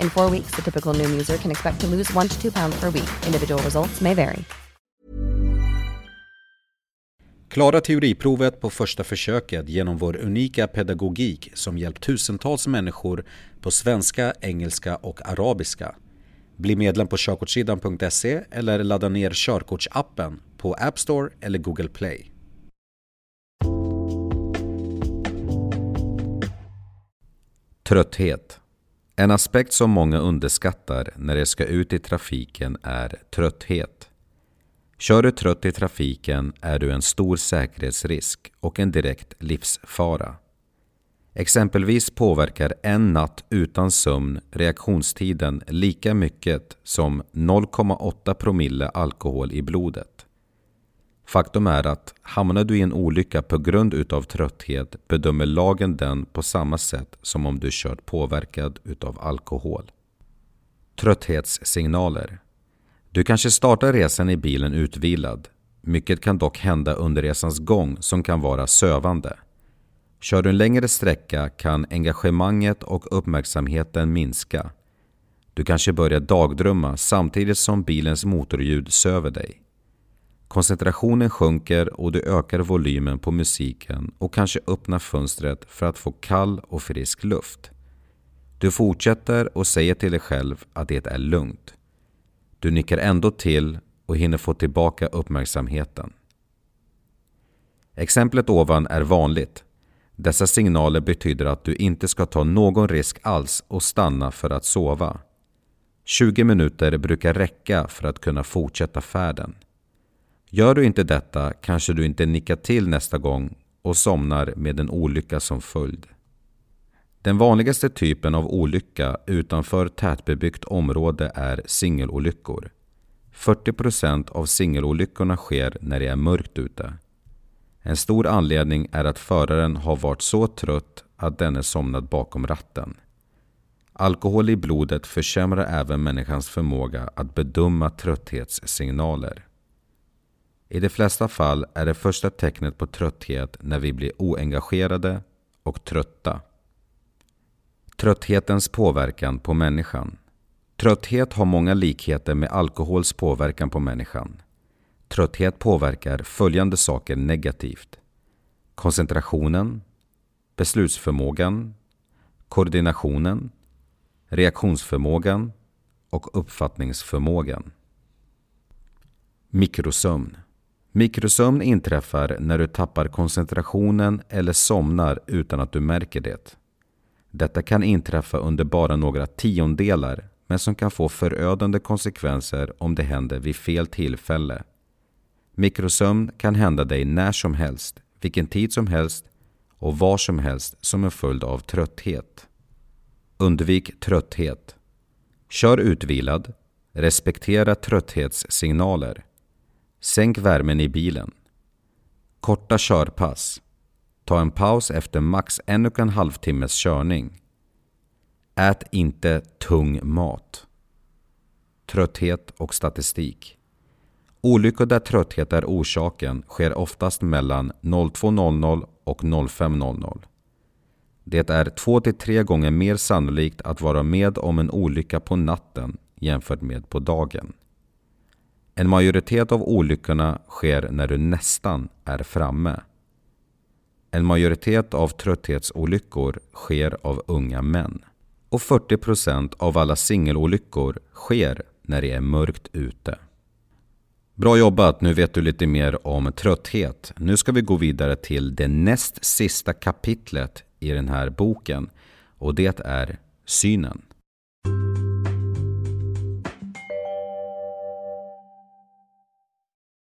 In four weeks, the typical new user can expect to lose one to two pounds per week. Individual results may vary. Klara teoriprovet på första försöket genom vår unika pedagogik som hjälpt tusentals människor på svenska, engelska och arabiska. Bli medlem på körkortssidan.se eller ladda ner körkortsappen på App Store eller Google Play. Trötthet. En aspekt som många underskattar när de ska ut i trafiken är trötthet. Kör du trött i trafiken är du en stor säkerhetsrisk och en direkt livsfara. Exempelvis påverkar en natt utan sömn reaktionstiden lika mycket som 0,8 promille alkohol i blodet. Faktum är att hamnar du i en olycka på grund utav trötthet bedömer lagen den på samma sätt som om du kört påverkad utav alkohol. Trötthetssignaler Du kanske startar resan i bilen utvilad. Mycket kan dock hända under resans gång som kan vara sövande. Kör du en längre sträcka kan engagemanget och uppmärksamheten minska. Du kanske börjar dagdrömma samtidigt som bilens motorljud söver dig. Koncentrationen sjunker och du ökar volymen på musiken och kanske öppnar fönstret för att få kall och frisk luft. Du fortsätter och säger till dig själv att det är lugnt. Du nickar ändå till och hinner få tillbaka uppmärksamheten. Exemplet ovan är vanligt. Dessa signaler betyder att du inte ska ta någon risk alls och stanna för att sova. 20 minuter brukar räcka för att kunna fortsätta färden. Gör du inte detta kanske du inte nickar till nästa gång och somnar med en olycka som följd. Den vanligaste typen av olycka utanför tätbebyggt område är singelolyckor. 40% av singelolyckorna sker när det är mörkt ute. En stor anledning är att föraren har varit så trött att denne somnat bakom ratten. Alkohol i blodet försämrar även människans förmåga att bedöma trötthetssignaler. I de flesta fall är det första tecknet på trötthet när vi blir oengagerade och trötta. Trötthetens påverkan på människan. Trötthet har många likheter med alkohols påverkan på människan. Trötthet påverkar följande saker negativt. Koncentrationen, beslutsförmågan, koordinationen, reaktionsförmågan och uppfattningsförmågan. Mikrosömn Mikrosömn inträffar när du tappar koncentrationen eller somnar utan att du märker det. Detta kan inträffa under bara några tiondelar men som kan få förödande konsekvenser om det händer vid fel tillfälle. Mikrosömn kan hända dig när som helst, vilken tid som helst och var som helst som en följd av trötthet. Undvik trötthet. Kör utvilad. Respektera trötthetssignaler. Sänk värmen i bilen. Korta körpass. Ta en paus efter max en och en halv timmes körning. Ät inte tung mat. Trötthet och statistik. Olyckor där trötthet är orsaken sker oftast mellan 02.00 och 05.00. Det är 2-3 gånger mer sannolikt att vara med om en olycka på natten jämfört med på dagen. En majoritet av olyckorna sker när du nästan är framme. En majoritet av trötthetsolyckor sker av unga män. Och 40% av alla singelolyckor sker när det är mörkt ute. Bra jobbat, nu vet du lite mer om trötthet. Nu ska vi gå vidare till det näst sista kapitlet i den här boken och det är synen.